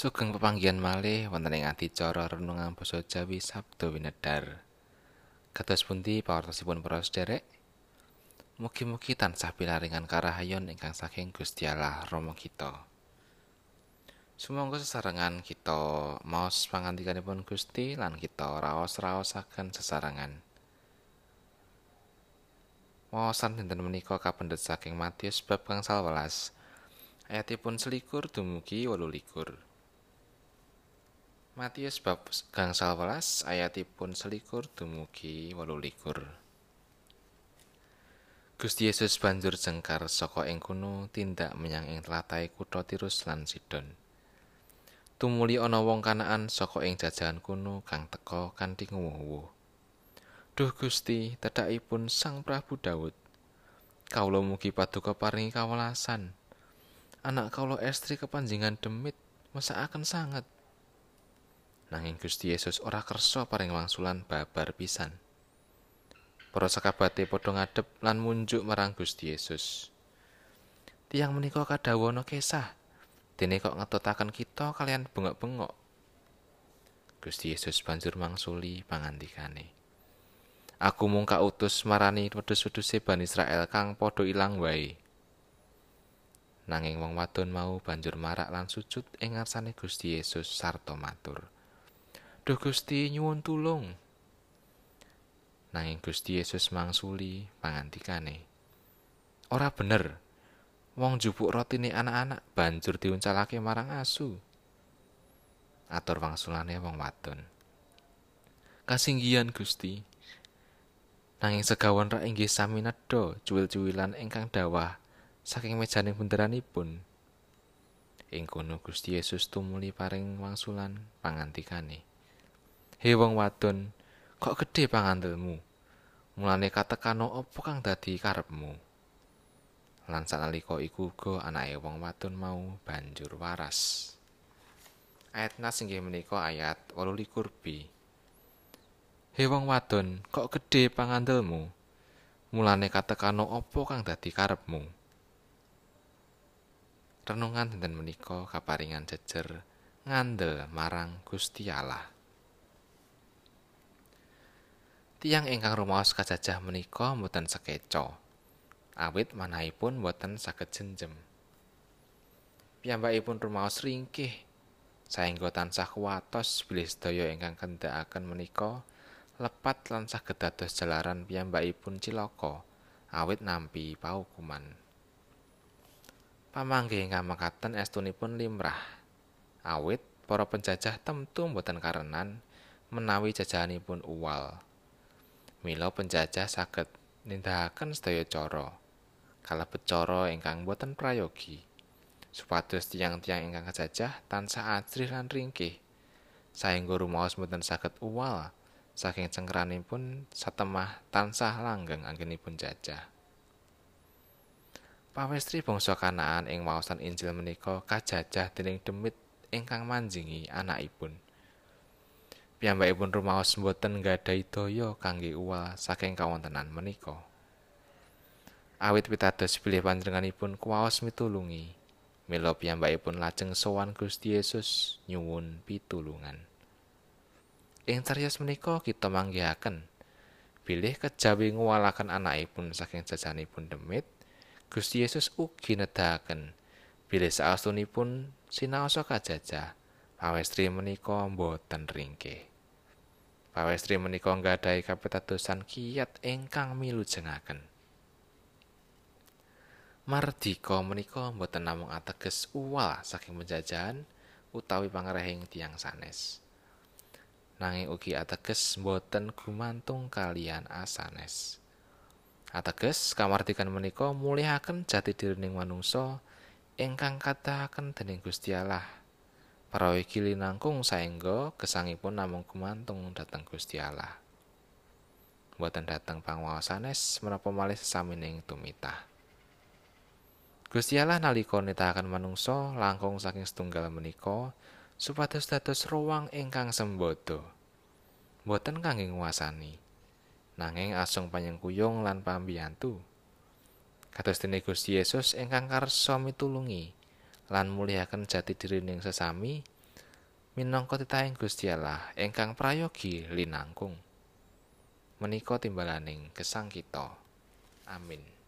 Sugeng pepanggihan malih wonten ing adicara renungan basa Jawi Sabdo Winedar. Kados pundi pawartosipun para sedherek? Mugi-mugi tansah pilaringan karahayon ingkang saking Gusti Allah Rama kita. Sumangga sesarengan kita maos pangandikanipun Gusti lan kita raos-raosaken sesarengan. Maosan dinten menika kapendhet saking Matius bab gangsal welas ayatipun selikur dumugi wolu likur. Matius bab gangsal welas ayatipun selikur dumugi wolu. Gusti Yesus banjur jengkar saka ing kono tindak menyang ing tlatahé kutha Tirus lan Sidon. Tumuli ana wong kanaan saka ing jajahan kono kang teka kanthi nguwuh. Duh Gusti, tedhakipun Sang Prabu Daud. Kawula mugi paduka paringi kawelasan. Anak kawula estri kepanjingan demit mesakaken sanget. Nanging Gusti Yesus ora kersa paring wangsulan babar pisan. Para sakabate padha ngadep lan munjuk marang Gusti Yesus. Tiang menika kadhawana kesah, dene kok ngetutaken kita kalian bengok-bengok. Gusti Yesus banjur mangsuli pangandikane. Aku mung kautus marani wedhus-wedhuse Bani Israel kang padha ilang wae. Nanging wong wadon mau banjur marak lan sujud ing ngarsane Gusti Yesus sarta matur. Duh Gusti nyuwun tulung. Nanging Gusti Yesus mangsuli pangandikane. Ora bener. Wong jupuk rotine anak-anak banjur diuncalake marang asu. Atur wangsulane wong wadon. Kasinggihan Gusti. Nanging segawon rak inggih sami nedha cuwil-cuwilan ingkang dawah saking mejaning bunderanipun. Ing kono Gusti Yesus tumuli paring wangsulan pangandikane. He wong wadon, kok gedhe pangandelmu? Mulane katekano apa kang dadi karepmu? Lan sanalika iku uga anake wong wadon mau banjur waras. Ayat nas inggih menika ayat 28b. He wong wadon, kok gedhe pangandelmu? Mulane katekano apa kang dadi karepmu? Renungan dinten menika kaparingan jejer ngandel marang Gusti Allah. Tiang ingkang rumaos kajajah menika mboten sekeca. Awit manahipun mboten saged jenjem. Piyambakipun rumaos ringkih saengga tansah kuwatos bilih sedaya ingkang kendhakaken menika lepat lan saged dados jalaran piyambakipun cilaka awit nampi paukuman. Pamanggih ingkang mekaten estunipun limrah. Awit para penjajah temtu mboten karenan menawi jajahanipun uwal. Mila penjajah saged nindakaken sedaya cara. Kalebet cara ingkang boten prayogi. Supados tiang-tiang ingkang kejajah tansah ajrih lan ringkih. Saengga rumaos boten saged uwal saking cengkeranipun satemah tansah langgeng anggenipun jajah. Pawestri bangsa Kanaan ing waosan Injil menika kajajah dening demit ingkang manjingi anakipun. Piyambakipun rumaos boten nggadahi daya kangge uwal saking kawontenan menika. Awit pitados bilih panjenenganipun kuwaos mitulungi, mila piyambakipun lajeng sowan Gusti Yesus nyuwun pitulungan. Ing cariyos menika kita manggihaken bilih kejawi nguwalaken anakipun saking jajanipun demit, Gusti Yesus ugi nedahaken bilih saastunipun sinaosa kajajah pawestri menika boten ringkih. Pawestri menika nggadahi kapitadosan kiyat ingkang milujengaken. Mardika menika boten namung ateges uwal saking penjajahan utawi pangrehing tiang sanes. Nanging ugi ateges boten gumantung kalian asanes. Ateges kamardikan menika mulihaken jati dirining manungsa ingkang katahaken dening Gusti Allah Para iki linangkung saengga gesangipun namung gumantung dhateng Gusti Allah. Mboten dhateng panguwasanes menapa malih sesamining tumitah. Gusti Allah nalika nitahaken manungsa langkung saking setunggal menika supados dados ruang ingkang sembodo. Mboten kangge nguasani, nanging asung panyengkuyung lan pambiyantu. Kados dene Gusti Yesus ingkang karsa mitulungi lan mulihaken jati dirining sesami minangka titahing Gusti Allah ingkang prayogi linangkung. Menika timbalaning gesang kita. Amin